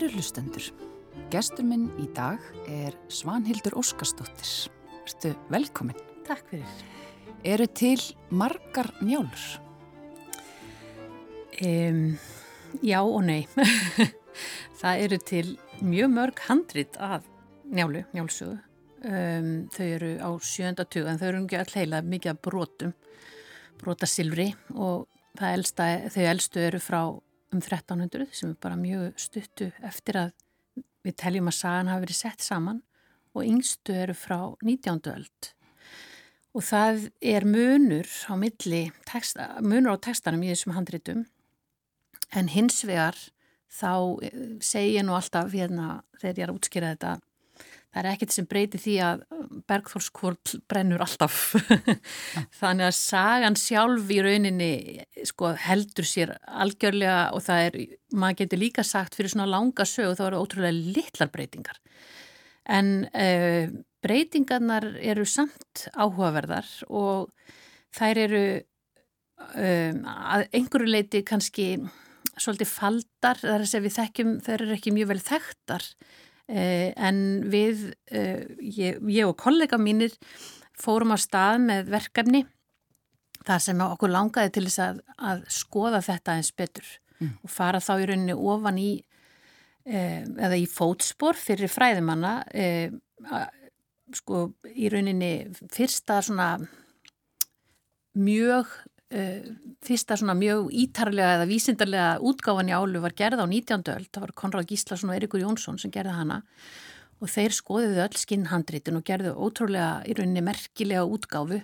Kæru hlustendur, gestur minn í dag er Svanhildur Óskarsdóttir. Ertu velkomin? Takk fyrir. Eru til margar njálur? Um, já og nei. það eru til mjög mörg handrit af njálu, njálsögu. Um, þau eru á sjönda tuga en þau eru ekki all heila mikið brotum, brotasilfri og elsta, þau elstu eru frá um 1300 sem er bara mjög stuttu eftir að við teljum að sagan hafi verið sett saman og yngstu eru frá 19. öld. Og það er munur á milli, texta, munur á textanum í þessum handritum en hins vegar þá eh, segja nú alltaf hérna þegar ég er að útskýra þetta það er ekkert sem breyti því að Bergþórskvörl brennur alltaf. Þannig að sagan sjálf í rauninni sko, heldur sér algjörlega og það er, maður getur líka sagt fyrir svona langa sög þá eru ótrúlega litlar breytingar. En uh, breytingarnar eru samt áhugaverðar og þær eru um, að einhverju leiti kannski svolítið faldar, þar að segja við þekkjum, þær eru ekki mjög vel þekktar en við, eh, ég, ég og kollega mínir fórum á stað með verkefni þar sem okkur langaði til þess að, að skoða þetta eins betur mm. og fara þá í rauninni ofan í eh, eða í fótspor fyrir fræðimanna sko í rauninni fyrsta svona mjög fyrsta svona mjög ítarlega eða vísindarlega útgáfan í álu var gerða á 19. öll, það var Konrad Gíslason og Erikur Jónsson sem gerði hana og þeir skoðiðu öll skinnhandritin og gerðu ótrúlega í rauninni merkilega útgáfu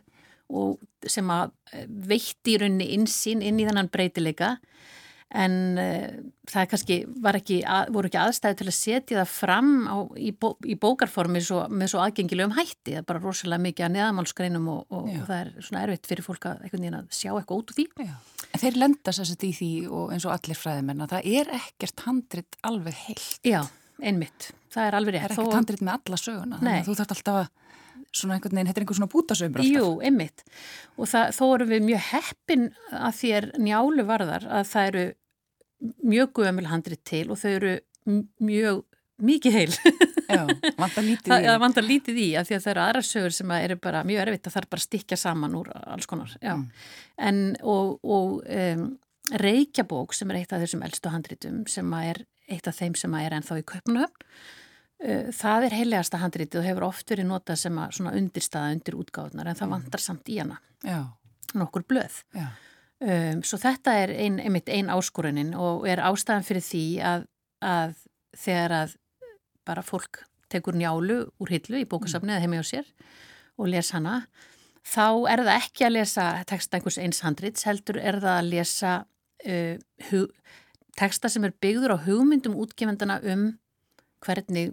og sem að eh, veitti í rauninni insýn inn í þennan breytileika en uh, það kannski ekki, að, voru ekki aðstæði til að setja það fram á, í, bó, í bókarformi svo, með svo aðgengilegum hætti, það er bara rosalega mikið að neðamálskreinum og, og, og það er svona erfitt fyrir fólk að, að sjá eitthvað út úr því. Já. En þeir lenda sérst í því og eins og allir fræðimenn að það er ekkert handrit alveg heilt. Já, einmitt, það er alveg rétt. Það er ekkert Þó... handrit með alla söguna, að þú þarf alltaf að svona einhvern veginn, þetta er einhvern svona bútasöfumur alltaf. Jú, einmitt. Og það, þó erum við mjög heppin að þér njálu varðar að það eru mjög gömul handrit til og þau eru mjög mikið heil. Já, vantar lítið í. Það vantar lítið í að því að það eru aðra sögur sem eru bara mjög erfitt að það er bara stikja saman úr alls konar. Já, mm. en og, og um, Reykjabók sem er eitt af þessum eldstu handritum sem er eitt af þeim sem er ennþá í Uh, það er heiligasta handrítið og hefur oft verið notað sem að undirstaða undir útgáðunar en það mm. vantar samt í hana Já. nokkur blöð um, svo þetta er ein, einmitt einn áskorunin og er ástæðan fyrir því að, að þegar að bara fólk tekur njálu úr hillu í bókasafni eða heimi á sér og les hana þá er það ekki að lesa texta einhvers eins handríts heldur er það að lesa uh, hug, texta sem er byggður á hugmyndum útgefendana um hvernig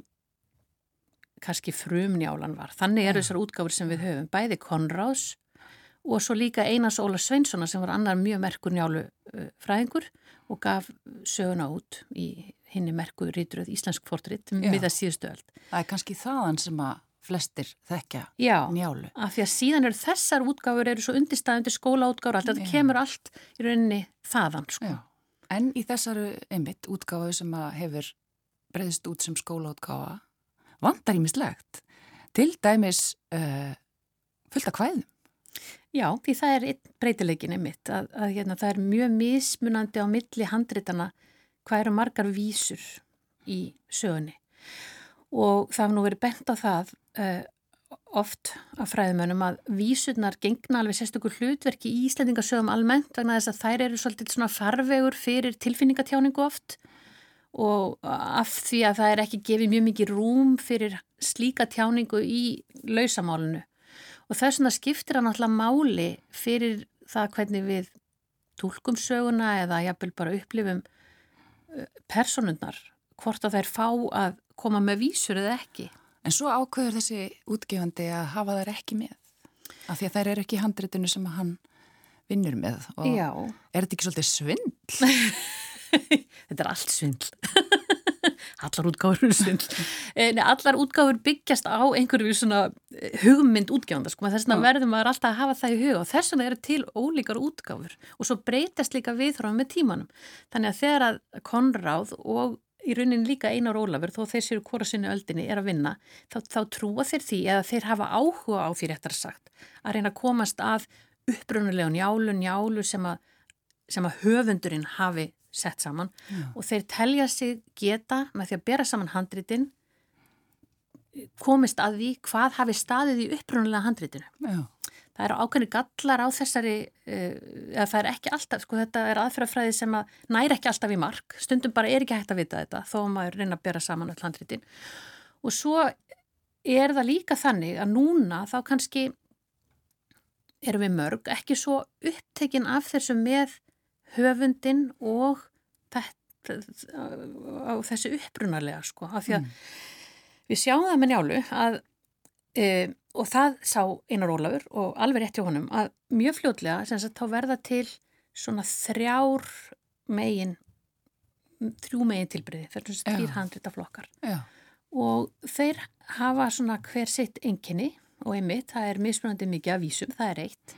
kannski frumnjálan var. Þannig er þessar útgáfur sem við höfum, bæði Konráðs og svo líka Einars Óla Sveinssona sem var annar mjög merkur njálu fræðingur og gaf söguna út í hinni merku ríturöð Íslensk fortritt við það síðustu öll. Það er kannski þaðan sem að flestir þekkja Já, njálu. Já, af því að síðan eru þessar útgáfur eru svo undirstaðundir skólaútgáfur allt, þetta kemur allt í rauninni þaðan sko. Já. En í þessaru einmitt útgáfu sem hefur breyðist út sem skólaútgáfa vandar ímislegt til dæmis uh, fullt af hvæðum. Já, því það er breytileikinni mitt að, að hérna, það er mjög mismunandi á milli handritana hvað eru margar vísur í sögunni. Og það hafði nú verið bent á það uh, oft af fræðumönum að vísurnar gengna alveg sérstökur hlutverki í Íslandingasögum almennt vegna þess að þær eru svolítið svona farvegur fyrir tilfinningatjáningu oft. og af því að það er ekki gefið mjög mikið rúm fyrir slíka tjáningu í lausamálunu og þess vegna skiptir það náttúrulega máli fyrir það hvernig við tólkum söguna eða jafnvel bara upplifum uh, personunnar hvort að þær fá að koma með vísur eða ekki. En svo ákveður þessi útgefandi að hafa þær ekki með af því að þær eru ekki í handritinu sem hann vinnur með og Já. er þetta ekki svolítið svindl? þetta er allt svindl. Allar útgáfur er svindl. Eh, Nei, allar útgáfur byggjast á einhverju svona eh, hugmynd útgjáðanda sko, þess vegna verðum maður alltaf að hafa það í huga og þess vegna eru til ólíkar útgáfur og svo breytast líka viðþráðum með tímanum. Þannig að þegar að Konráð og í raunin líka Einar Ólafur þó þeir séu hvora sinni öldinni er að vinna þá, þá trúa þeir því eða þeir hafa áhuga á því réttar sagt að reyna að komast að upprunulegun jálu, jálu sem að, sem að höfundurinn hafi sett saman Já. og þeir telja sig geta með því að bera saman handritin komist að því hvað hafi staðið í upprunulega handritinu. Já það eru ákveðni gallar á þessari uh, eða það er ekki alltaf, sko þetta er aðferðafræði sem að næri ekki alltaf í mark stundum bara er ekki hægt að vita þetta þó maður reyna að bera saman öll handritin og svo er það líka þannig að núna þá kannski erum við mörg ekki svo upptekinn af þessu með höfundin og þetta, á þessu upprunarlega sko af því að mm. við sjáum það með njálu að e, og það sá Einar Ólafur og alveg rétt hjá honum að mjög fljótlega sem sagt þá verða til svona þrjár megin þrjú megin tilbyrði fyrir svona þrýr handrita flokkar Já. og þeir hafa svona hver sitt enginni og einmitt, það er mismunandi mikið af vísum, það er eitt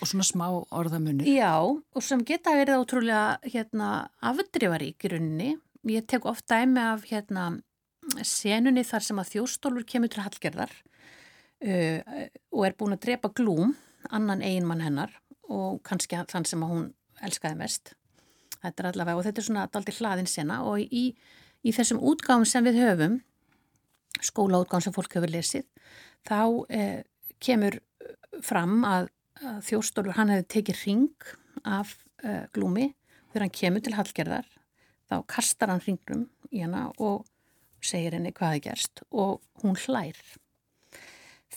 og svona smá orðamunni Já, og sem geta verið ótrúlega hérna, afdrifarík í rauninni. Ég tek ofta dæmi af hérna senunni þar sem að þjóstólur kemur til Hallgerðar uh, og er búin að drepa glúm, annan eiginmann hennar og kannski þann sem að hún elskaði mest. Þetta er allavega og þetta er svona aldrei hlaðin sena og í, í þessum útgáðum sem við höfum, skólaútgáðum sem fólk hefur lesið, þá eh, kemur fram að þjóstólur hann hefði tekið ring af eh, glúmi þegar hann kemur til Hallgerðar, þá kastar hann ringrum í hana og segir henni hvað er gerst og hún hlær.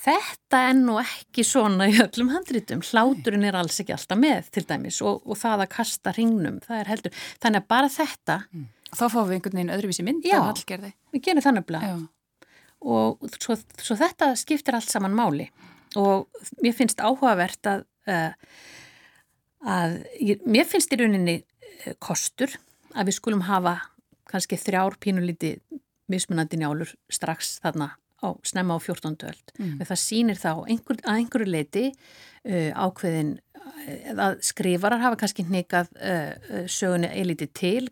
Þetta er nú ekki svona í öllum handrítum. Hláturinn er alls ekki alltaf með til dæmis og, og það að kasta hringnum, það er heldur. Þannig að bara þetta... Mm. Þá fáum við einhvern veginn öðruvísi mynd Já, við gerum þannig að og svo, svo þetta skiptir allt saman máli og mér finnst áhugavert að, uh, að mér finnst í rauninni uh, kostur að við skulum hafa kannski þrjár pínulíti mismunandi njálur strax þarna á snemma á 14. öld. Mm. Það sýnir þá einhver, að einhverju leiti uh, ákveðin uh, að skrifarar hafa kannski hnikað uh, sögunni eiliti til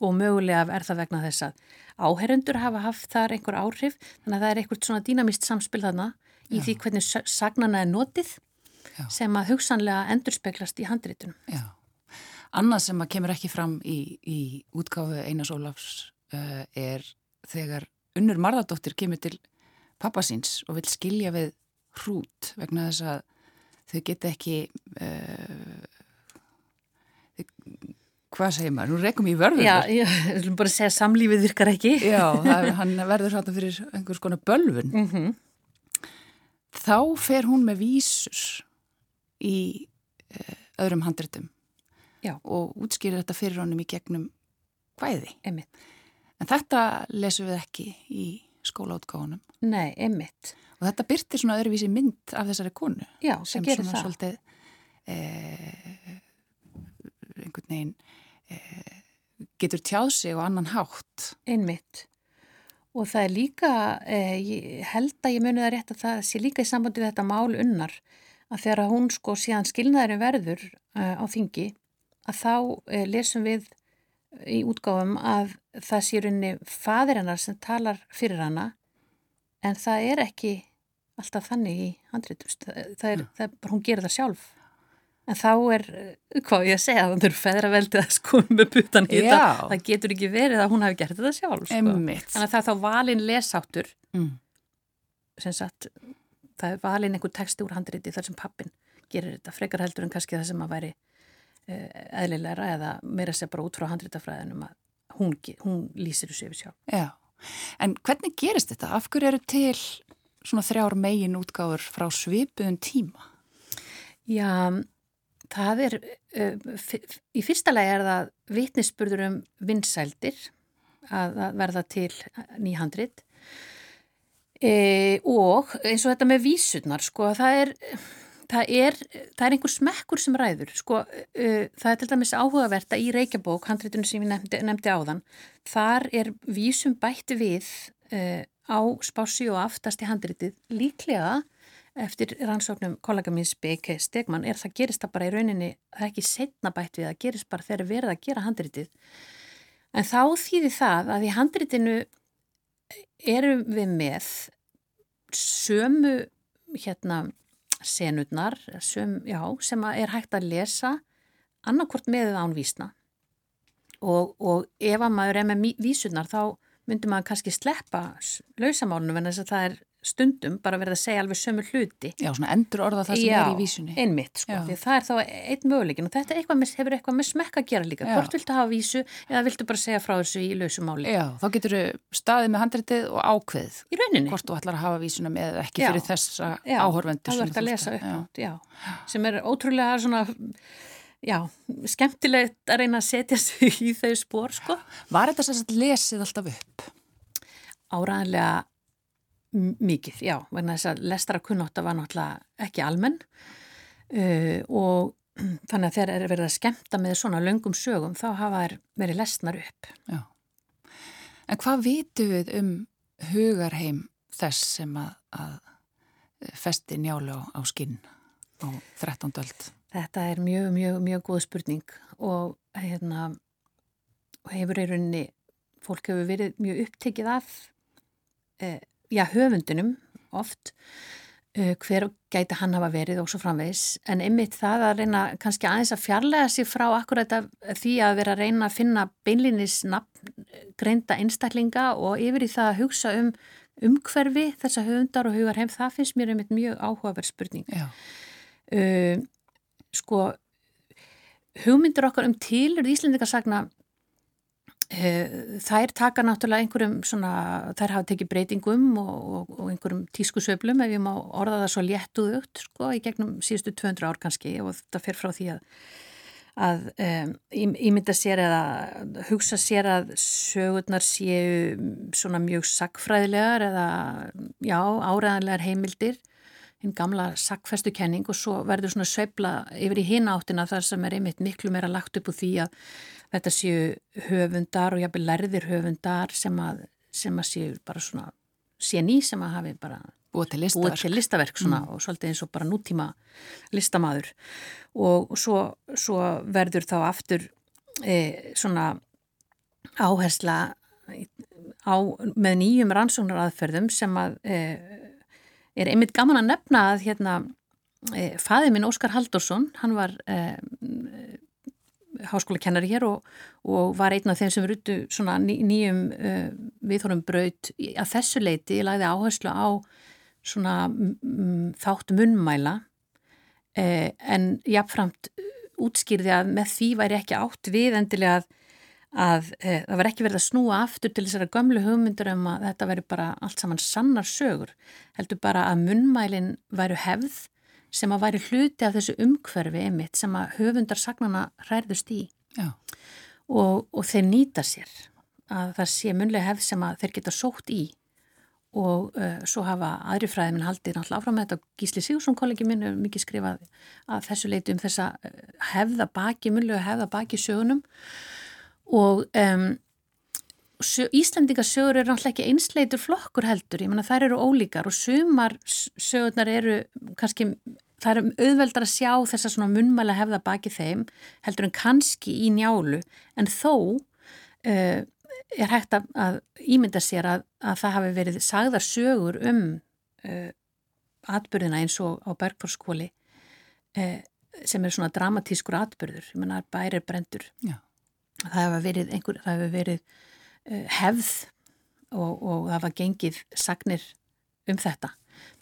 og mögulega er það vegna þess að áherendur hafa haft þar einhver áhrif þannig að það er einhvert svona dýnamist samspil þarna í Já. því hvernig sagnana er notið Já. sem að hugsanlega endurspeglast í handritunum. Já. Annað sem að kemur ekki fram í, í útgáfu Einars Ólafs uh, er þegar Unnur Marðardóttir kemur til pappasins og vil skilja við hrút vegna þess að þau geta ekki uh, hvað segir maður, nú rekum ég vörður Já, ég vil bara segja að samlífið virkar ekki Já, er, hann verður hrættan fyrir einhvers konar bölvun mm -hmm. Þá fer hún með vísur í uh, öðrum handritum Já. og útskýrir þetta fyrir honum í gegnum Einmitt. en þetta lesum við ekki í skólaútgáðunum. Nei, einmitt. Og þetta byrtir svona öðruvísi mynd af þessari konu. Já, það gerir það. Sem svona svolítið eh, einhvern veginn eh, getur tjáð sig og annan hátt. Einmitt. Og það er líka, eh, held að ég muni það rétt að það sé líka í sambandi við þetta mál unnar að þegar hún sko síðan skilnaðurinn verður uh, á þingi að þá uh, lesum við í útgáfum að það sé runni fadir hennar sem talar fyrir hana en það er ekki alltaf þannig í handrétust það, er, það er, hún gerir það sjálf en þá er, hvað ég að segja þannig að feðraveldið að sko með putan í þetta, það getur ekki verið að hún hafi gert þetta sjálf sko. þannig að það er þá valin lesáttur mm. sem sagt það er valin einhver texti úr handrétti þar sem pappin gerir þetta frekar heldur en kannski það sem að væri Eh, eðlilegra eða meira sér bara út frá handritafræðinum að hún, hún lýsir þessu yfir sjálf. Já, en hvernig gerist þetta? Af hverju eru til svona þrjár megin útgáður frá svipuðun tíma? Já, það er, í fyrsta lagi er það vitnisspurður um vinsældir að, verða til nýhandrit. E, og eins og þetta með vísurnar, sko, það er það er, það er einhver smekkur sem ræður sko, uh, það er til dæmis áhugavert að í Reykjabók, handréttunum sem ég nefndi, nefndi áðan þar er vísum bætti við uh, á spási og aftast í handréttið líklega eftir rannsóknum kollega mín Speke Stegman er það gerist það bara í rauninni það er ekki setna bætt við, það gerist bara þegar verið að gera handréttið En þá þýðir það að í handritinu erum við með sömu hérna senurnar söm, já, sem er hægt að lesa annarkort með eða án vísna. Og, og ef að maður er með vísunar þá myndir maður kannski sleppa lausamálunum en þess að það er stundum bara verið að segja alveg sömu hluti. Já, svona endur orða það sem Já, er í vísunni. Já, einmitt, sko, því það er þá einn möguleikin og þetta eitthvað með, hefur eitthvað með smekka að gera líka. Já. Hvort viltu hafa vísu eða viltu bara segja frá þessu í lausumáli? Já, þá getur þú staðið með handritið og ákveðið. Í rauninni. Hvort þú ætlar að hafa vísuna með ekki já. fyrir þessa áhorvendur. Já, það verður að lesa upp já. Sem er ótrúlega svona... Já, skemmtilegt að reyna að setja sig í þau spór, sko. Var þetta sérst lesið alltaf upp? Áræðanlega mikið, já, vegna þess að lestra kunnotta var náttúrulega ekki almenn uh, og þannig að þeir eru verið að skemta með svona löngum sögum þá hafa þeir verið lesnar upp. Já. En hvað vitu við um hugarheim þess sem að, að festi njálu á skinn á 13. öld? Þetta er mjög, mjög, mjög góð spurning og hérna hefur í rauninni, fólk hefur verið mjög upptekið af eh, já, höfundunum oft uh, hver gæti hann hafa verið og svo framvegs en einmitt það að reyna kannski aðeins að fjarlæga sig frá akkurat því að vera að reyna að finna beinlinis greinda einstaklinga og yfir í það að hugsa um umhverfi þessa höfundar og hugar heim það finnst mér einmitt mjög áhugaverð spurning. Uh, sko hugmyndir okkar um tilur í Íslandingarsagna Eh, þær taka náttúrulega einhverjum svona, þær hafa tekið breytingum og, og, og einhverjum tískusöflum ef ég má orða það svo léttuðugt sko í gegnum síðustu 200 ár kannski og þetta fer frá því að að um, ímynda sér eða hugsa sér að sögurnar séu svona mjög sagfræðilegar eða já, áræðanlegar heimildir hinn gamla sagfæstu kenning og svo verður svona sveibla yfir í hináttina þar sem er einmitt miklu meira lagt upp úr því að þetta séu höfundar og jáfnveg lærðir höfundar sem að, sem að séu bara svona séni sem að hafi bara búið til listaverk, búið til listaverk svona, mm. og svolítið eins og bara nútíma listamaður og svo, svo verður þá aftur e, svona áhersla á, með nýjum rannsóknaraðferðum sem að e, er einmitt gaman að nefna að hérna e, faði minn Óskar Haldursson, hann var e, háskóla kennari hér og, og var einn af þeim sem rutu svona ný, nýjum uh, viðhórum braut að þessu leiti, ég lagði áherslu á svona þátt munmæla uh, en jáfnframt útskýrði að með því væri ekki átt við endilega að, að uh, það var ekki verið að snúa aftur til þessara gömlu hugmyndur um að þetta veri bara allt saman sannar sögur heldur bara að munmælin væru hefð sem að væri hluti af þessu umhverfi einmitt sem að höfundar sagnana hræðust í. Og, og þeir nýta sér að það sé munlega hefð sem að þeir geta sótt í. Og uh, svo hafa aðri fræðin haldið náttúrulega áfram með þetta. Gísli Sigursson kollegi minn er mikið skrifað að þessu leiti um þessa hefða baki, munlega hefða baki sögunum og um, Íslandingasögur eru náttúrulega ekki einsleitur flokkur heldur, ég menna þær eru ólíkar og sumar sögurnar eru kannski það er auðveldar að sjá þessa svona munmæla hefða baki þeim heldur en kannski í njálu. En þó uh, er hægt að, að ímynda sér að, að það hafi verið sagðar sögur um uh, atbyrðina eins og á Bergfórskóli uh, sem er svona dramatískur atbyrður, ég menna bærir brendur Já. Það hefur verið, einhver, það hefur verið hefð og, og það var gengið sagnir um þetta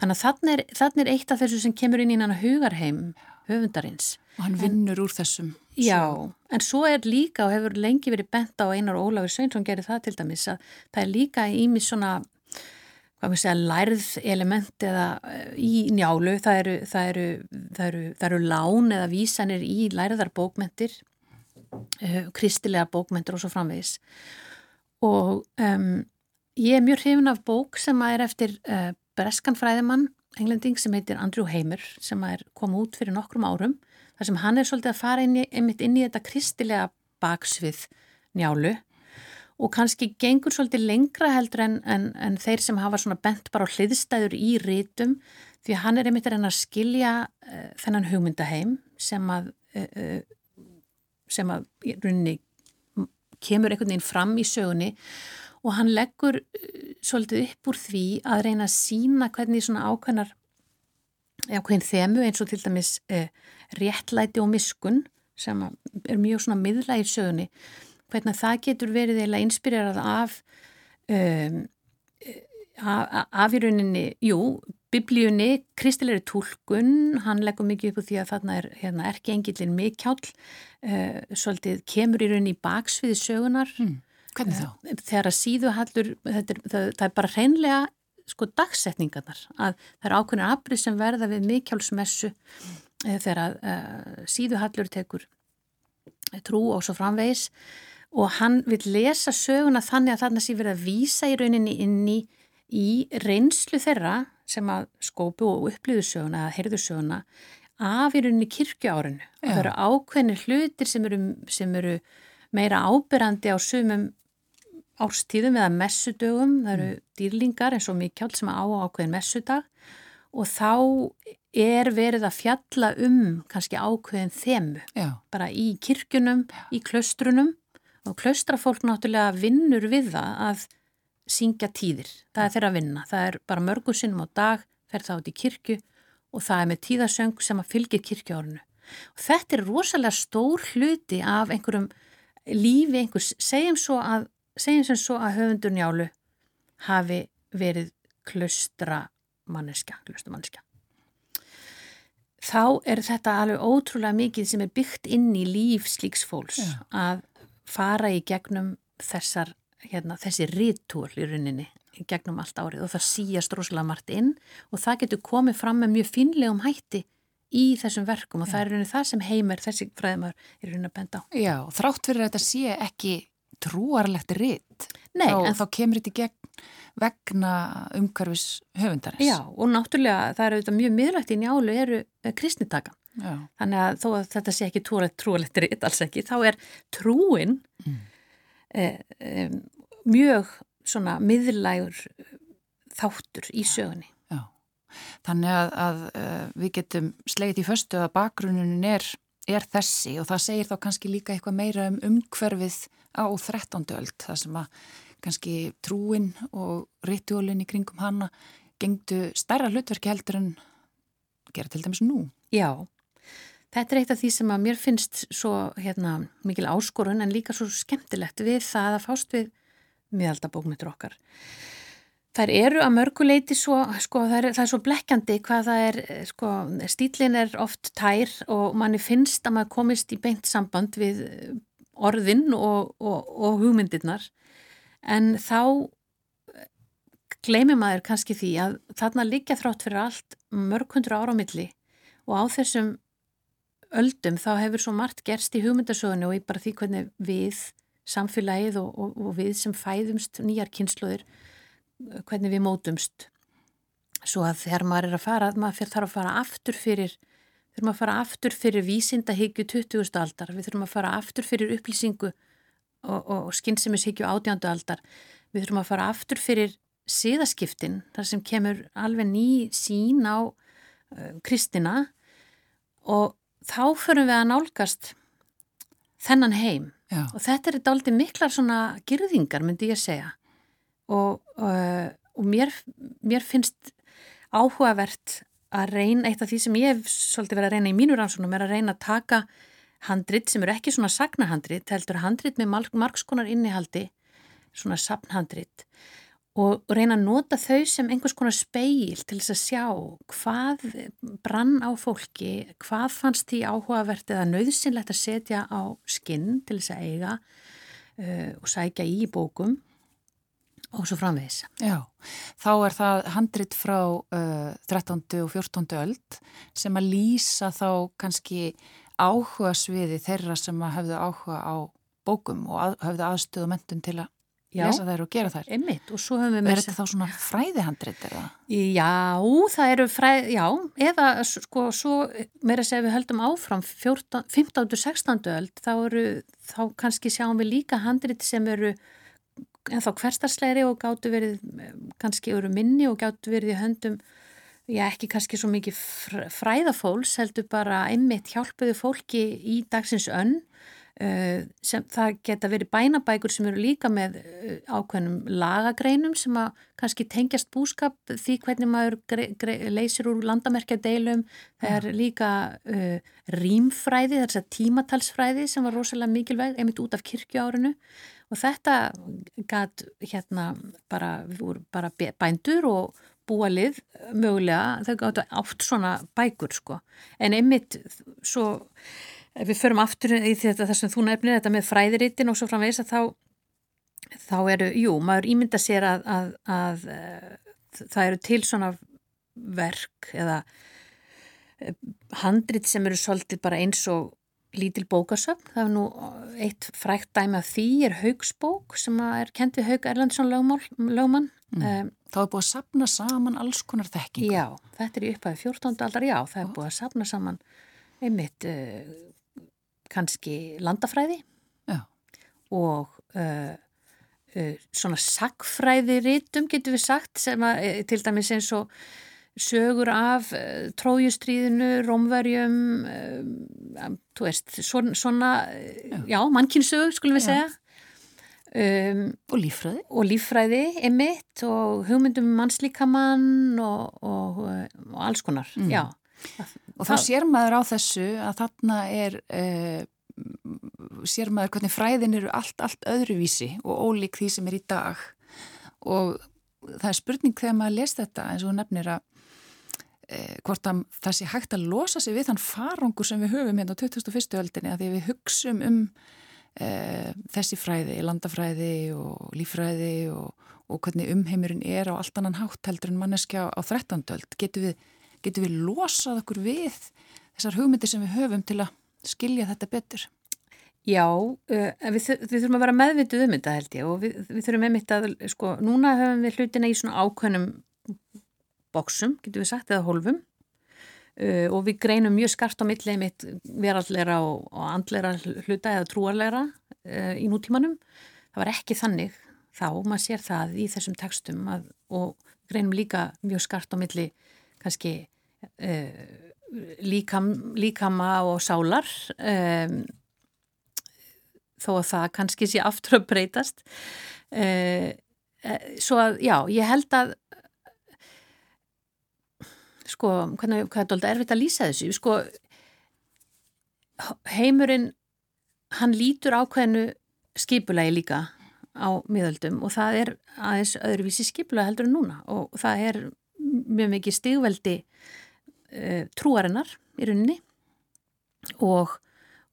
Þannig að þannig er, þannig er eitt af þessu sem kemur inn í hann hugarheim höfundarins. Og hann vinnur en, úr þessum. Já, en svo er líka og hefur lengi verið bent á einar Ólafur Sveinsson gerir það til dæmis að það er líka ími svona, hvað maður segja, lærð element eða eh, í njálu, það eru, það eru, það eru, það eru lán eða vísanir í lærðar bókmentir, uh, kristilega bókmentir og svo framvegis. Og um, ég er mjög hrifin af bók sem er eftir uh, breskan fræðimann, englending sem heitir Andrew Hamer sem er komið út fyrir nokkrum árum þar sem hann er svolítið að fara inn í, inn í þetta kristilega baksvið njálu og kannski gengur svolítið lengra heldur en, en, en þeir sem hafa svona bent bara hliðstæður í rítum því hann er einmitt að skilja uh, þennan hugmyndaheim sem að uh, sem að runni kemur einhvern veginn fram í sögunni og hann leggur uh, svolítið upp úr því að reyna að sína hvernig svona ákveðnar ákveðin þemu eins og til dæmis uh, réttlæti og miskun sem er mjög svona miðla í sögunni hvernig það getur verið eða inspirerað af um, af í rauninni, jú biblíunni, kristilegri tólkun hann leggur mikið upp úr því að þarna er hérna, erki engillin mikjál uh, svolítið kemur í rauninni í baksviði sögunar mm. Hvernig þá? Uh, þegar að síðuhallur það, það, það er bara hreinlega sko dagsetningarnar að það er ákveðin afrið sem verða við mikjálsmessu mm. uh, þegar að síðuhallur tekur trú og svo framvegis og hann vil lesa söguna þannig að þarna sé verið að vísa í rauninni inn í, í reynslu þeirra sem að skópu og upplýðu söguna eða heyrðu söguna af í rauninni kirkjuárinu og það eru ákveðinir hlutir sem eru, sem eru meira ábyrrandi á sumum árstíðum eða messudögum, það eru mm. dýrlingar eins og mikjált sem á ákveðin messudag og þá er verið að fjalla um kannski ákveðin þemu Já. bara í kirkjunum, Já. í klaustrunum og klaustrafólk náttúrulega vinnur við það að syngja tíðir. Það er þeirra að vinna. Það er bara mörgur sinnum á dag, fer það út í kirkju og það er með tíðasöng sem að fylgir kirkjárunu. Og þetta er rosalega stór hluti af einhverjum lífi einhvers. Segjum svo að, segjum sem svo að höfundur njálu hafi verið klaustramanniska, klaustramanniska. Þá er þetta alveg ótrúlega mikið sem er byggt inn í líf slíks fólks Já. að fara í gegnum þessar, hérna, þessi rítúl í rauninni gegnum allt árið og það síast rosalega margt inn og það getur komið fram með mjög finlegum hætti í þessum verkum og Já. það er rauninni það sem heimir þessi fræðimar er rauninni að benda á. Já, þrátt fyrir að þetta sé ekki trúarlegt ritt, Nei, þá, en... þá kemur þetta gegn vegna umhverfis höfundarins. Já, og náttúrulega það eru þetta mjög miðlægt í njálu eru eh, kristnitakan Já. Þannig að þó að þetta sé ekki trúalegt ritt alls ekki, þá er trúin mm. eh, eh, mjög svona miðlægur þáttur í sögunni. Já, þannig að, að uh, við getum slegið í föstu að bakgrununin er, er þessi og það segir þá kannski líka eitthvað meira um umhverfið á 13. öld, það sem að kannski trúin og rituálinn í kringum hana gengdu stærra hlutverki heldur en gera til dæmis nú. Já, Þetta er eitt af því sem að mér finnst svo hérna, mikil áskorun en líka svo skemmtilegt við það að fást við miðaldabókmyndur okkar. Það eru að mörguleiti svo, sko, það er, það er svo blekkjandi hvað það er, sko, stílin er oft tær og manni finnst að maður komist í beint samband við orðin og, og, og hugmyndirnar en þá gleymir maður kannski því að þarna líka þrátt fyrir allt mörg hundru ára á milli og á þessum öldum þá hefur svo margt gerst í hugmyndasögunni og í bara því hvernig við, samfélagið og, og, og við sem fæðumst nýjar kynsluðir, hvernig við mótumst. Svo að þegar maður er að fara, maður þarf að fara aftur fyrir, þurfum að fara aftur fyrir vísindahyggju 20. aldar, við þurfum að fara aftur fyrir upplýsingu og, og skynnsemishyggju 18. aldar, við þurfum að fara aftur fyrir síðaskiptin, þar sem kemur alveg ný sín á uh, kristina og þá förum við að nálgast þennan heim Já. og þetta er daldi miklar svona girðingar myndi ég segja og, uh, og mér, mér finnst áhugavert að reyna, eitt af því sem ég hef svolítið verið að reyna í mínur ansónum er að reyna að taka handrit sem eru ekki svona sagnahandrit, heldur handrit með margskonar innihaldi, svona sapnhandrit og reyna að nota þau sem einhvers konar speil til þess að sjá hvað brann á fólki, hvað fannst því áhugavert eða nöðsynlegt að setja á skinn til þess að eiga uh, og sækja í bókum og svo framvegis. Já, þá er það handrit frá uh, 13. og 14. öld sem að lýsa þá kannski áhuga sviði þeirra sem að hafðu áhuga á bókum og að, hafðu aðstöðu mentum til að Já, lesa þær og gera þær. Einmitt og svo höfum við... Er þetta þá svona fræðihandrit eða? Já, það eru fræð, já, eða sko svo meira segja við höldum áfram 14, 15. og 16. öld þá eru, þá kannski sjáum við líka handrit sem eru en þá hverstarsleiri og gáttu verið kannski eru minni og gáttu verið í höndum já ekki kannski svo mikið fræðafóls heldur bara einmitt hjálpuðu fólki í dagsins önn sem það geta verið bænabækur sem eru líka með uh, ákveðnum lagagreinum sem að kannski tengjast búskap því hvernig maður leysir úr landamerkjadeilum. Það er líka uh, rýmfræði, þess að tímatalsfræði sem var rosalega mikilvæg, einmitt út af kirkjuárinu. Og þetta gæt hérna bara, bara bændur og búa lið mögulega, þau gáttu átt svona bækur sko, en einmitt svo ef við förum aftur í þetta þar sem þú nefnir þetta með fræðiritin og svo framvegs að þá, þá eru, jú, maður ímynda sér að, að, að, að eh, það eru til svona verk eða eh, handrit sem eru svolítið bara eins og lítil bókasöfn. Það er nú eitt frækt dæmi að því er haugsbók sem er kent við Haug Erlandsson lögmann. Mm. Um, það er búið að sapna saman alls konar þekking. Já, þetta er í upphæðu 14. aldar, já, það er búið að sapna saman einmitt uh, kannski landafræði Já. og uh, uh, svona sagfræði rítum getur við sagt sem að uh, til dæmis eins og sögur af uh, trójustríðinu, rómverjum um, þú veist svona, svona já, já mannkynsög skulum við já. segja Um, og lífræði og lífræði, emitt og hugmyndum mannslíkamann og, og, og alls konar mm. já Og þá sér maður á þessu að þarna er, uh, sér maður hvernig fræðin eru allt, allt öðruvísi og ólík því sem er í dag. Og það er spurning þegar maður les þetta eins og nefnir að uh, hvort að það sé hægt að losa sig við þann farangur sem við höfum hérna á 2001. öldinni að því við hugsum um uh, þessi fræði, landafræði og lífræði og, og hvernig umheimurinn er á allt annan hátt heldur en manneskja á 13. öld. Getur við getum við losað okkur við þessar hugmyndir sem við höfum til að skilja þetta betur? Já, uh, við, við þurfum að vera meðvituð um þetta held ég og við, við þurfum einmitt að, sko, núna höfum við hlutina í svona ákveðnum bóksum, getur við sagt, eða hólfum uh, og við greinum mjög skart á milli einmitt verallera og, og andlera hluta eða trúarlera uh, í nútímanum. Það var ekki þannig þá, maður sér það í þessum tekstum að, og greinum líka mjög skart á milli kannski líkam, líkama og sálar. Um, þó að það kannski sé aftur að breytast. Uh, svo að já, ég held að sko, hvernig, hvað er þetta erfitt að lýsa þessu? Sko heimurinn hann lítur ákveðinu skipulagi líka á miðöldum og það er aðeins öðruvísi skipulagi heldur en núna og það er mjög mikið stigveldi uh, trúarinnar í rauninni og,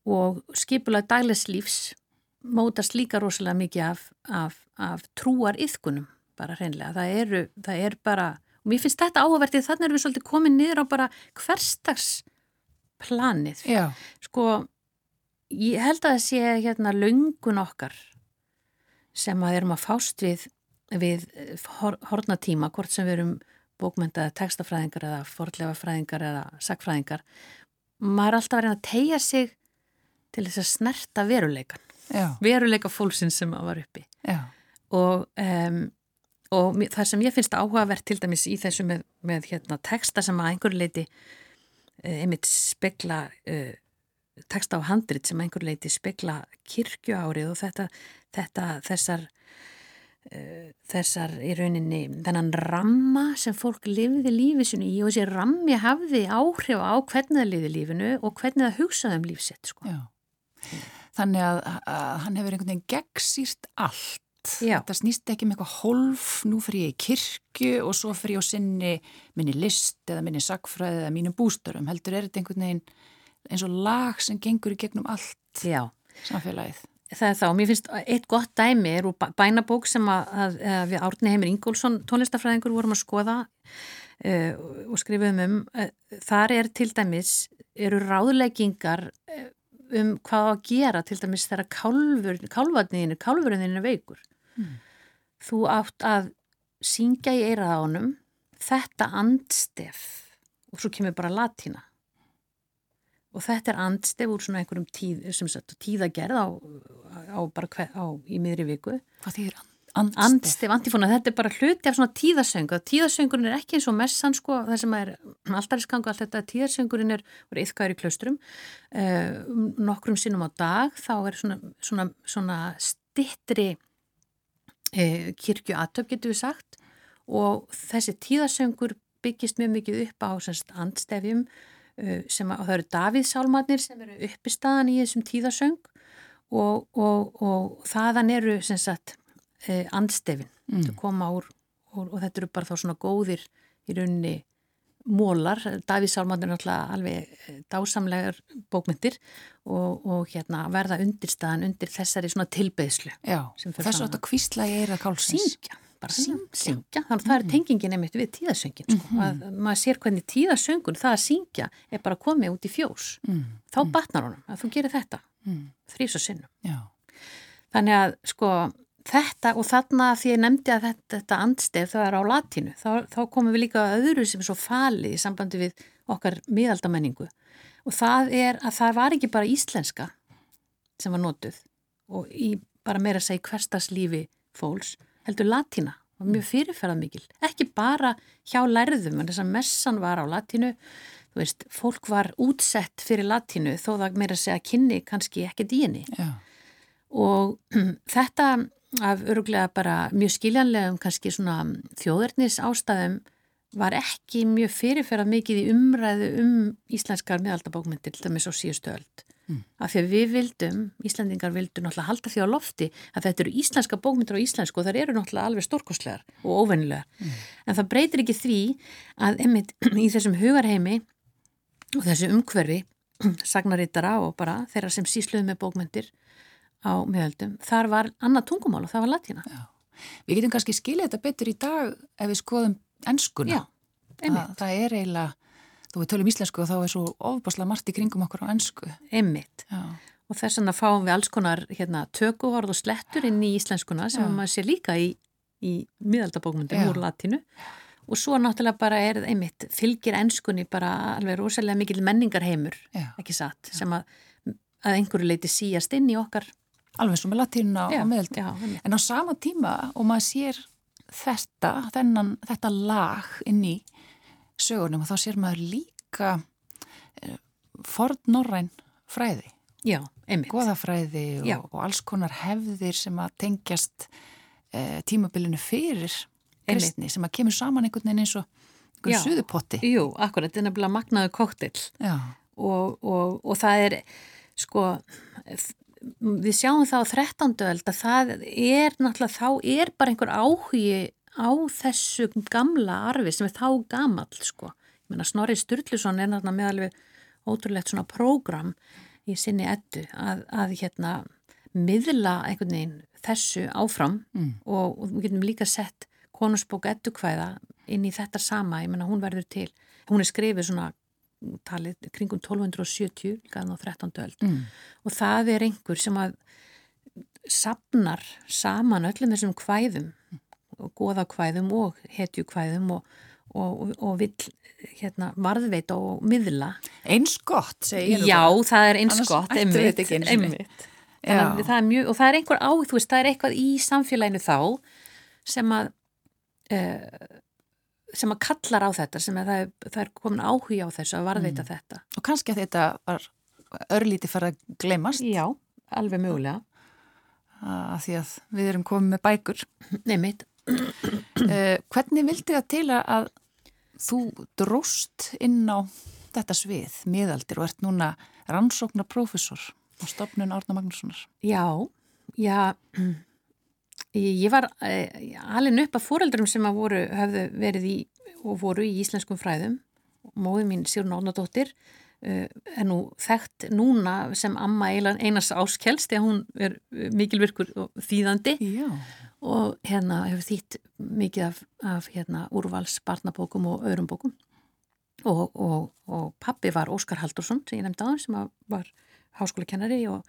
og skipulega dagleslífs mótast líka rosalega mikið af, af, af trúar yðkunum bara hreinlega. Það, eru, það er bara, og mér finnst þetta áhugavertið, þannig er við svolítið komið niður á bara hverstagsplanið. Já. Sko, ég held að það sé hérna löngun okkar sem að erum að fást við, við hornatíma, hvort sem við erum bókmyndaði textafræðingar eða forðlefafræðingar eða sagfræðingar maður er alltaf að reyna að tegja sig til þess að snerta veruleikan Já. veruleika fólksinn sem var uppi. Og, um, og það sem ég finnst áhugavert til dæmis í þessu með, með hérna, texta sem að einhver leiti uh, einmitt spekla uh, texta á handrit sem einhver leiti spekla kirkjuárið og þetta, þetta þessar Eh, þessar í rauninni þennan ramma sem fólk lifiði lífisinu í og þessi rammi hafði áhrif á hvernig það lifiði lífinu og hvernig það hugsaði um lífsitt sko. Þannig að, að hann hefur einhvern veginn gegnsýrt allt Já. þetta snýst ekki með um eitthvað holf nú fyrir ég í kirkju og svo fyrir ég á sinni minni list eða minni sagfræði eða mínum bústarum heldur er þetta einhvern veginn eins og lag sem gengur í gegnum allt Já. samfélagið það er þá, mér finnst eitt gott dæmi er úr bænabók sem að, að, að við Árni Heimir Ingólfsson, tónlistafræðingur vorum að skoða uh, og skrifum um uh, þar er til dæmis eru ráðleggingar uh, um hvað að gera til dæmis þegar kálvarniðinu kálvurinn er veikur mm. þú átt að syngja í eiraðánum þetta andstef og svo kemur bara latína og þetta er andstef úr svona einhverjum tíð, sagt, tíðagerð á, á bara hver, á, í miðri viku. Hvað þýðir Andstef. Andstef, antifóna, þetta er bara hluti af svona tíðasöngu. Tíðasöngurinn er ekki eins og messan sko, það sem er alltariskangu, allt þetta tíðasöngurinn er, er yfkaður í klöstrum uh, nokkrum sinnum á dag, þá er svona, svona, svona stittri uh, kirkju aðtöp getur við sagt og þessi tíðasöngur byggist mjög mikið upp á semst, andstefjum sem að það eru Davíðsálmatnir sem eru uppistaðan í þessum tíðasöng og, og, og þaðan eru sem sagt eh, andstefin. Mm. að koma úr, úr og þetta eru bara þá svona góðir í rauninni mólar, Davís Sálmann er náttúrulega alveg eh, dásamlegar bókmyndir og, og hérna verða undirstaðan undir þessari svona tilbeðslu Já, þess að þetta kvísla ég er að kál syngja, bara syngja, þannig að það er tengingin einmitt við tíðasöngin sko. mm -hmm. að maður sér hvernig tíðasöngun það að syngja er bara komið út í fjós mm. þá mm. batnar honum að þú gerir þetta mm. þrýs og sinnum Já. þannig að sko þetta og þarna því ég nefndi að þetta, þetta andstef það er á latinu, þá, þá komum við líka að öðru sem er svo falið í sambandi við okkar miðaldamenningu og það er að það var ekki bara íslenska sem var notuð og í bara meira að segja hverstaslífi fólks, heldur latina og mjög fyrirferðað mikil, ekki bara hjá lærðum, en þess að messan var á latinu, þú veist, fólk var útsett fyrir latinu þó það meira að segja kynni kannski ekki dýni og þetta af öruglega bara mjög skiljanlegum kannski svona þjóðernis ástæðum var ekki mjög fyrirferðað mikið í umræðu um íslenskar miðaldabókmyndir til dæmis á síðustu öld. Mm. Af því að við vildum, Íslandingar vildum náttúrulega halda því á lofti að þetta eru íslenska bókmyndir á íslensku og þar eru náttúrulega alveg stórkoslegar og óvennilegar. Mm. En það breytir ekki því að einmitt í þessum hugarheimi og þessu umhverfi sagnarittara og bara þeirra sem sísluðu með bókmyndir á miðöldum, þar var annað tungumál og það var latína. Já. Við getum kannski skilja þetta betur í dag ef við skoðum einmitt. Það, það er eiginlega, þú við tölum íslensku og þá er svo ofbáslega margt í kringum okkur á ennsku. Einmitt. Já. Og þess vegna fáum við alls konar hérna, tökuhorð og slettur inn í íslenskuna sem Já. maður sé líka í, í miðaldabókmundum úr latínu. Og svo náttúrulega bara er einmitt, fylgir ennskunni bara alveg rosalega mikil menningarheimur, ekki satt, sem að, að einhverju leiti síast inn í okkar alveg svo með latínuna og meðal en á sama tíma og maður sér þetta, þennan, þetta lag inn í sögunum og þá sér maður líka eh, fornnorræn fræði. Já, einmitt. Goðafræði og, og alls konar hefðir sem að tengjast eh, tímabilinu fyrir kristni sem að kemur saman einhvern veginn eins og einhvern suðupotti Jú, akkurat, þetta er nefnilega magnaðu kóktill og, og, og það er sko við sjáum það á 13. öld að það er náttúrulega, þá er bara einhver áhugi á þessu gamla arfi sem er þá gamall sko. Ég meina Snorri Sturluson er náttúrulega með alveg ótrúlegt svona prógram í sinni ettu að, að hérna miðla einhvern veginn þessu áfram mm. og, og við getum líka sett konusbók ettukvæða inn í þetta sama, ég menna hún verður til hún er skrifið svona talið kringum 1270 líkaðan á 13. öld mm. og það er einhver sem að sapnar saman öllum þessum kvæðum goðakvæðum og hetjukvæðum og, og, og vill hérna, varðveita og miðla Eins gott, segir þú Já, það er eins gott, einmitt, einmitt. Það er mjög, og það er einhver á, þú veist, það er eitthvað í samfélaginu þá sem að uh, sem að kallar á þetta sem að það er, það er komin áhuga á þessu að varðveita mm. þetta. Og kannski að þetta var örlíti farið að glemast. Já, alveg mögulega. Að því að við erum komið með bækur. Neymitt. Uh, hvernig vildi það til að þú dróst inn á þetta svið, miðaldir og ert núna rannsóknar profesor á stopnun Árna Magnússonar? Já, já... Ég var eh, alveg upp af fóreldurum sem að voru, hefðu verið í og voru í íslenskum fræðum. Móði mín Sýrun Árnadóttir uh, er nú þekkt núna sem amma einas áskels þegar hún er mikilvirkur og þýðandi Já. Og hérna hefur þýtt mikið af, af hérna, úrvals barnabókum og öðrum bókum. Og, og, og pappi var Óskar Haldursson sem ég nefndi hann sem var háskóla kennari og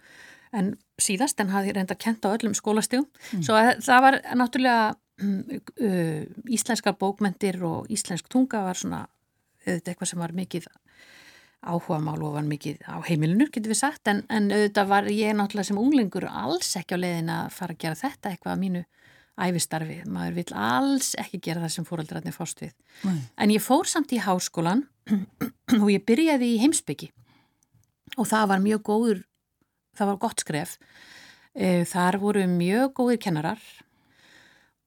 en síðast en hafði reynda kent á öllum skólastígum mm. svo það var náttúrulega uh, íslenska bókmentir og íslensk tunga var svona auðvitað eitthvað sem var mikið áhuga mál og var mikið á heimilinu getur við sagt en, en auðvitað var ég náttúrulega sem unglingur alls ekki á leiðin að fara að gera þetta eitthvað að mínu æfistarfi. Maður vil alls ekki gera það sem fóröldrarnir fást við. Nei. En ég fór samt í háskólan og ég byrjaði í heimsbyggi og það var mjög góður, það var gott skref. Eh, þar voru mjög góðir kennarar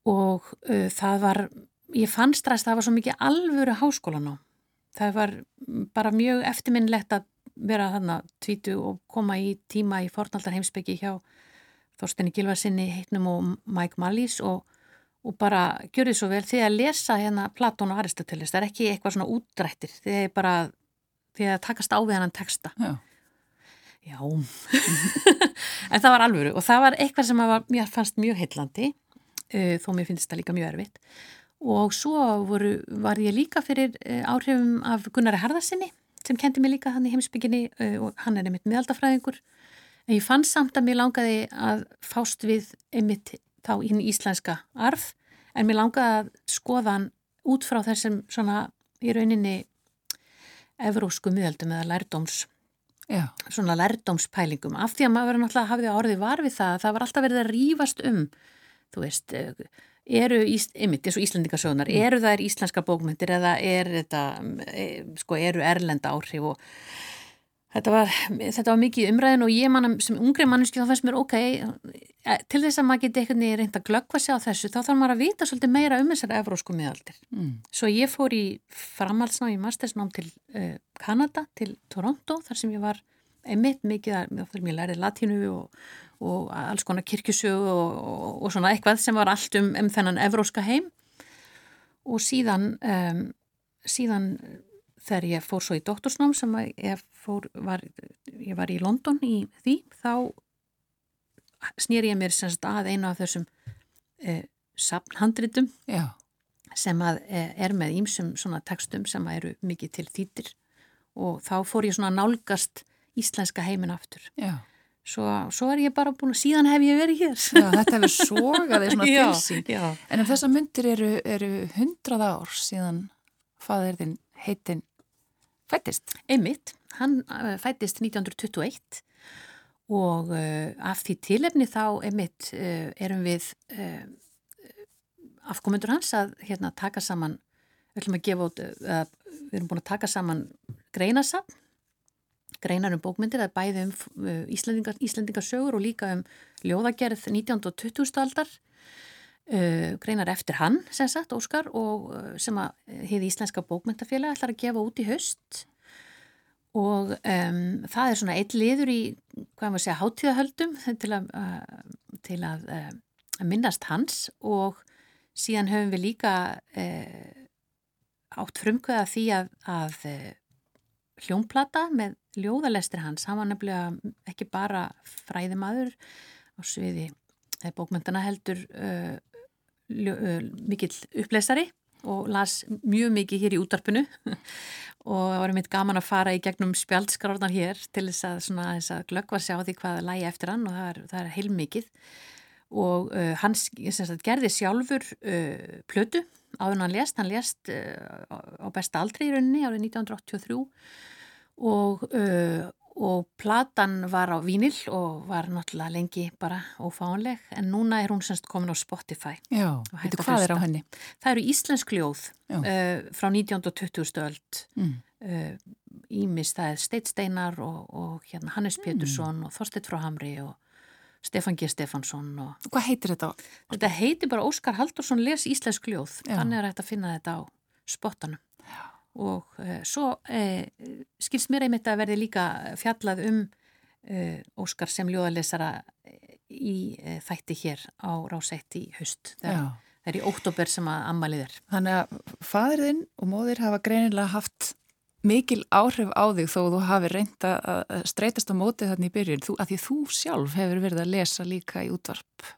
og uh, það var, ég fann strax það var svo mikið alvöru háskólan á. Það var bara mjög eftirminnlegt að vera þarna tvítu og koma í tíma í fornaldar heimsbyggi hjá Þorstenni Gilvarsinni heitnum og Mike Malís og, og bara gjör þið svo vel. Því að lesa hérna Platón og Aristoteles, það er ekki eitthvað svona útdrættir, því að bara því að takast á við hann texta. Já. Já, en það var alvöru og það var eitthvað sem var, mér fannst mjög heillandi, uh, þó mér finnst það líka mjög erfitt. Og svo voru, var ég líka fyrir uh, áhrifum af Gunnari Harðarsinni sem kendi mig líka hann í heimsbygginni uh, og hann er einmitt meðaldafræðingur en ég fann samt að mér langaði að fást við einmitt þá inn í íslenska arf en mér langaði að skoða hann út frá þessum svona í rauninni evrósku miðaldum eða lærdóms Já. svona lærdómspælingum af því að maður náttúrulega hafði orðið var við það það var alltaf verið að rýfast um þú veist, eru einmitt eins og Íslandingasögnar, mm. eru það er íslenska bókmyndir eða er þetta sko, eru erlenda áhrif og þetta var, þetta var mikið umræðin og ég manna sem ungri manneski þá fannst mér ok, til þess að maður geti eitthvað reynda að glöggva sig á þessu þá þarf maður að vita svolítið meira um þessar evrósku miðaldir. Mm. Svo ég fór í framhaldsná í mastersnám til uh, Kanada, til Toronto þar sem ég var einmitt mikið að, ég lærið latínu og, og alls konar kirkjusögu og, og, og svona eitthvað sem var allt um, um þennan evróska heim og síðan um, síðan þegar ég fór svo í doktorsnám sem ég fór, var, ég var í London í því, þá snýr ég mér semst að einu af þessum eh, sapnhandritum sem að eh, er með ímsum svona textum sem eru mikið til þýttir og þá fór ég svona nálgast íslenska heimin aftur. Já. Svo, svo er ég bara búin að síðan hef ég verið hér. Já, þetta hefur sogaði svona tilsýn. En ef þessa myndir eru, hundrað ár síðan faðirðin heitin fættist? Einmitt, hann uh, fættist 1921 og uh, af því tilefni þá einmitt uh, erum við afkomendur hans að hérna taka saman, við gefa út, við erum búin að taka saman greinasafn greinar um bókmyndir, það er bæði um Íslendingar, Íslendingarsögur og líka um ljóðagerð 19. og 20. aldar uh, greinar eftir hann sem sagt, Óskar og uh, sem að hefði Íslenska bókmyndafélag ætlar að gefa út í höst og um, það er svona eitt liður í, hvað maður segja, hátíðahöldum til að, uh, til að uh, minnast hans. Og síðan höfum við líka uh, átt frumkvæða því að, að hljómplata með ljóðalestir hans, hann var nefnilega ekki bara fræðimaður á sviði bókmyndana heldur uh, uh, mikill uppleisari og las mjög mikið hér í útarpinu og það var mitt gaman að fara í gegnum spjaldskráðnar hér til þess að, svona, þess að glöggva sig á því hvað lægi eftir hann og það er, það er heilmikið. Og uh, hann sagt, gerði sjálfur uh, plötu áður hann lést, hann lést uh, á besta aldri í rauninni árið 1983 og, og platan var á vínil og var náttúrulega lengi bara ófánleg en núna er hún semst komin á Spotify. Já, veitu hvað er á henni? Það eru íslensk ljóð uh, frá 19. og 20. öld mm. uh, Ímis, það er Steit Steinar og, og hérna Hannes Pétursson mm. og Þorstedt frá Hamri og Stefan G. Stefansson og... Hvað heitir þetta? Þetta heitir bara Óskar Haldursson les íslensk ljóð, Já. þannig er þetta að finna þetta á spottanum og uh, svo uh, skilst mér einmitt að verði líka fjallað um uh, Óskar sem ljóðalesara í þætti hér á Rásætti í haust. Það, það er í óttobur sem að ammalið er. Þannig að fadriðinn og móðir hafa greinilega haft mikil áhrif á þig þó þú hafi reynd að streytast á mótið þarna í byrjun, þú, að því þú sjálf hefur verið að lesa líka í útvarp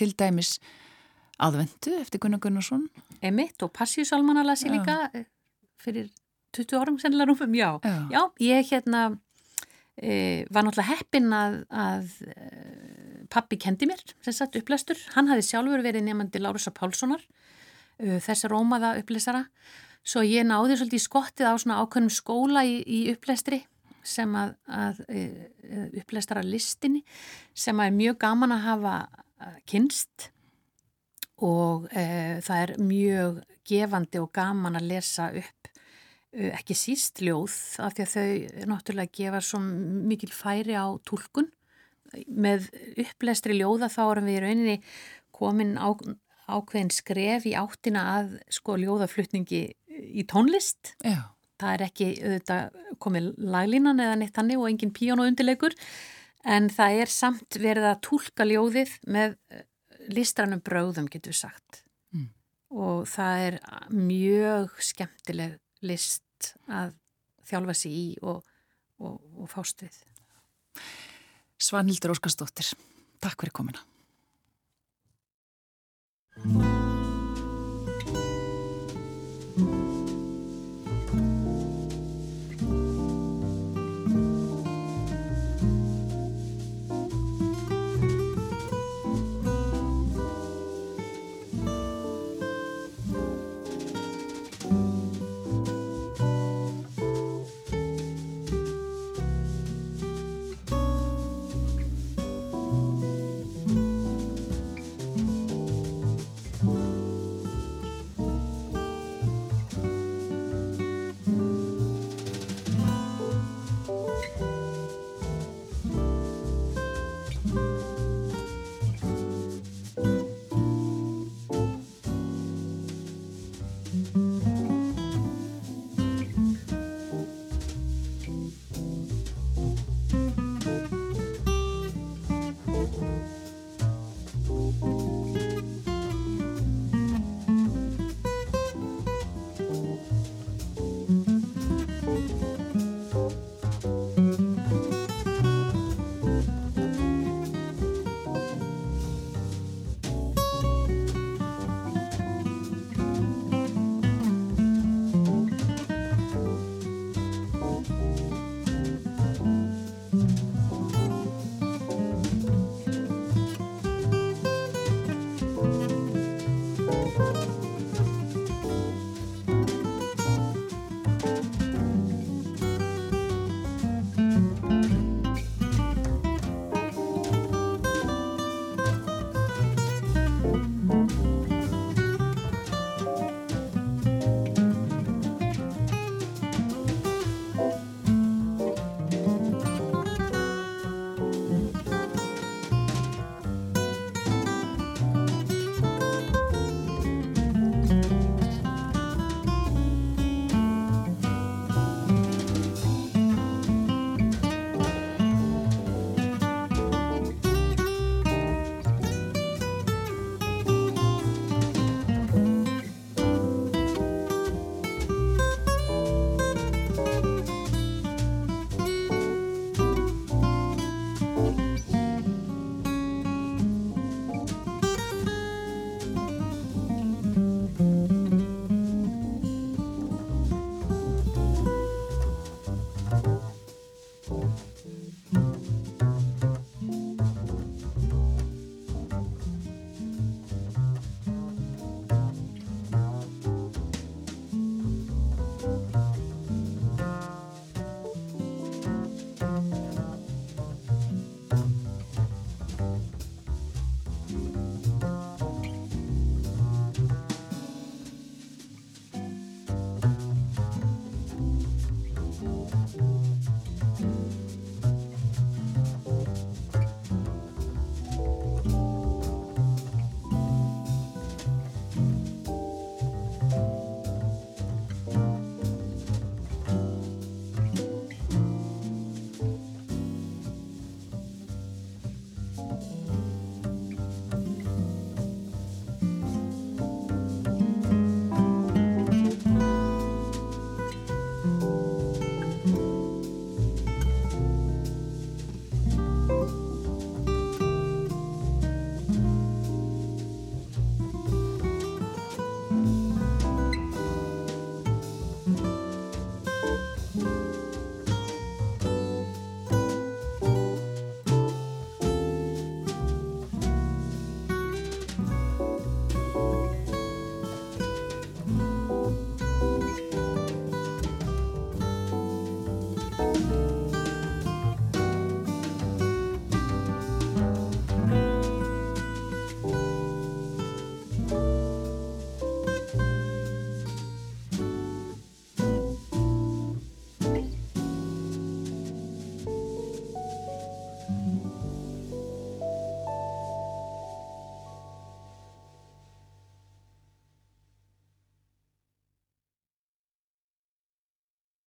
til dæmis aðvendu eftir Gunnar Gunnarsson. Emitt og Passíusalmanna las ég líka fyrir 20 árum sennilega rúmum, já. já. Já, ég hérna e, var náttúrulega heppin að, að e, pappi kendi mér, sem sagt upplæstur. Hann hafi sjálfur verið nefandi Lárusa Pálssonar, e, þessar rómaða upplæsara. Svo ég náði svolítið skottið á svona ákveðnum skóla í, í upplæstri sem að, að e, upplæstara listinni sem að er mjög gaman að hafa kynst og e, það er mjög gefandi og gaman að lesa upp e, ekki síst ljóð af því að þau náttúrulega gefa svo mikil færi á tólkun með upplestri ljóða þá erum við í rauninni komin á, ákveðin skref í áttina að sko ljóðaflutningi í tónlist Já. það er ekki auðvitað komið laglínan eða neitt hannig og engin píón og undirleikur en það er samt verið að tólka ljóðið með listrannum bröðum getur sagt mm. og það er mjög skemmtileg list hægt að þjálfa sér í og, og, og fást við. Svanhildur Óskarsdóttir, takk fyrir komina.